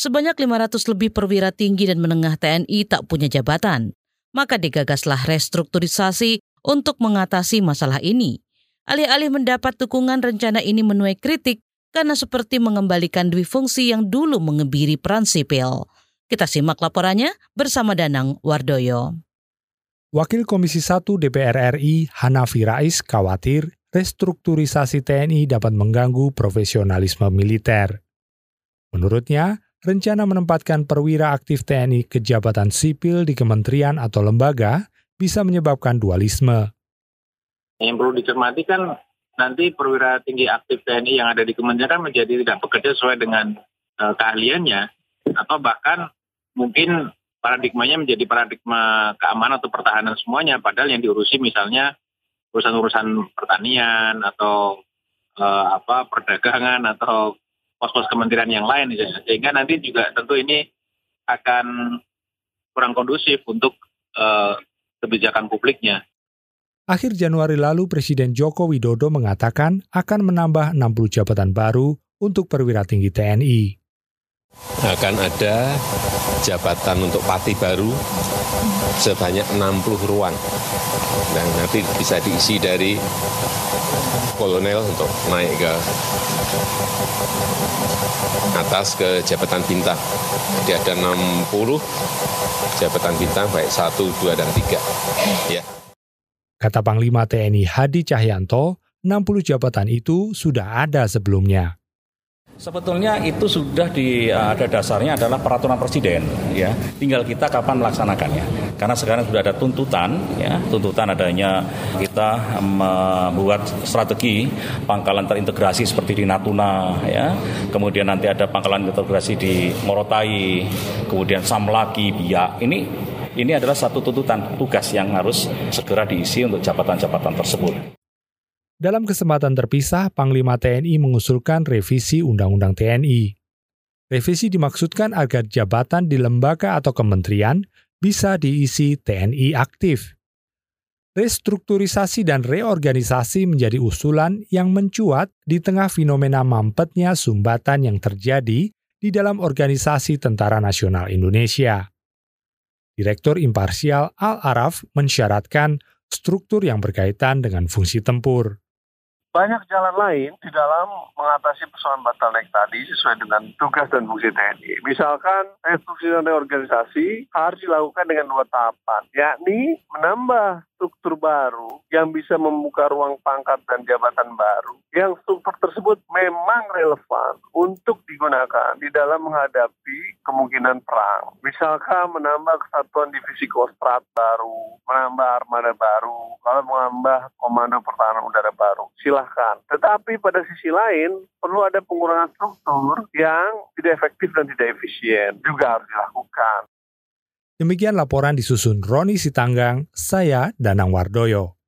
sebanyak 500 lebih perwira tinggi dan menengah TNI tak punya jabatan. Maka digagaslah restrukturisasi untuk mengatasi masalah ini. Alih-alih mendapat dukungan rencana ini menuai kritik karena seperti mengembalikan dwi fungsi yang dulu mengebiri peran sipil. Kita simak laporannya bersama Danang Wardoyo. Wakil Komisi 1 DPR RI Hanafi Rais khawatir restrukturisasi TNI dapat mengganggu profesionalisme militer. Menurutnya, rencana menempatkan perwira aktif TNI ke jabatan sipil di kementerian atau lembaga bisa menyebabkan dualisme. Yang perlu dicermati kan nanti perwira tinggi aktif TNI yang ada di kementerian kan menjadi tidak bekerja sesuai dengan uh, keahliannya atau bahkan mungkin paradigmanya menjadi paradigma keamanan atau pertahanan semuanya padahal yang diurusi misalnya urusan-urusan pertanian atau uh, apa perdagangan atau pos-pos kementerian yang lain sehingga nanti juga tentu ini akan kurang kondusif untuk uh, kebijakan publiknya. Akhir Januari lalu Presiden Joko Widodo mengatakan akan menambah 60 jabatan baru untuk perwira tinggi TNI. Akan ada jabatan untuk pati baru sebanyak 60 ruang. Dan nanti bisa diisi dari kolonel untuk naik ke atas ke jabatan bintang. Jadi ada 60 jabatan bintang baik 1, 2, dan 3. Ya. Kata Panglima TNI Hadi Cahyanto, 60 jabatan itu sudah ada sebelumnya. Sebetulnya itu sudah di eh, ada dasarnya adalah peraturan presiden ya. Tinggal kita kapan melaksanakannya. Karena sekarang sudah ada tuntutan ya, tuntutan adanya kita membuat strategi pangkalan terintegrasi seperti di Natuna ya. Kemudian nanti ada pangkalan terintegrasi di Morotai, kemudian Samlaki, Biak. Ini ini adalah satu tuntutan tugas yang harus segera diisi untuk jabatan-jabatan tersebut. Dalam kesempatan terpisah, Panglima TNI mengusulkan revisi Undang-Undang TNI. Revisi dimaksudkan agar jabatan di lembaga atau kementerian bisa diisi TNI aktif. Restrukturisasi dan reorganisasi menjadi usulan yang mencuat di tengah fenomena mampetnya sumbatan yang terjadi di dalam organisasi Tentara Nasional Indonesia. Direktur Imparsial Al-Araf mensyaratkan struktur yang berkaitan dengan fungsi tempur banyak jalan lain di dalam mengatasi persoalan bottleneck tadi sesuai dengan tugas dan fungsi TNI. Misalkan restruksi dan reorganisasi harus dilakukan dengan dua tahapan, yakni menambah struktur baru yang bisa membuka ruang pangkat dan jabatan baru yang struktur tersebut memang relevan untuk digunakan di dalam menghadapi kemungkinan perang. Misalkan menambah kesatuan divisi kostrat baru, menambah armada baru, kalau menambah komando pertahanan udara. Silahkan. Tetapi pada sisi lain perlu ada pengurangan struktur yang tidak efektif dan tidak efisien juga harus dilakukan. Demikian laporan disusun Roni Sitanggang, saya Danang Wardoyo.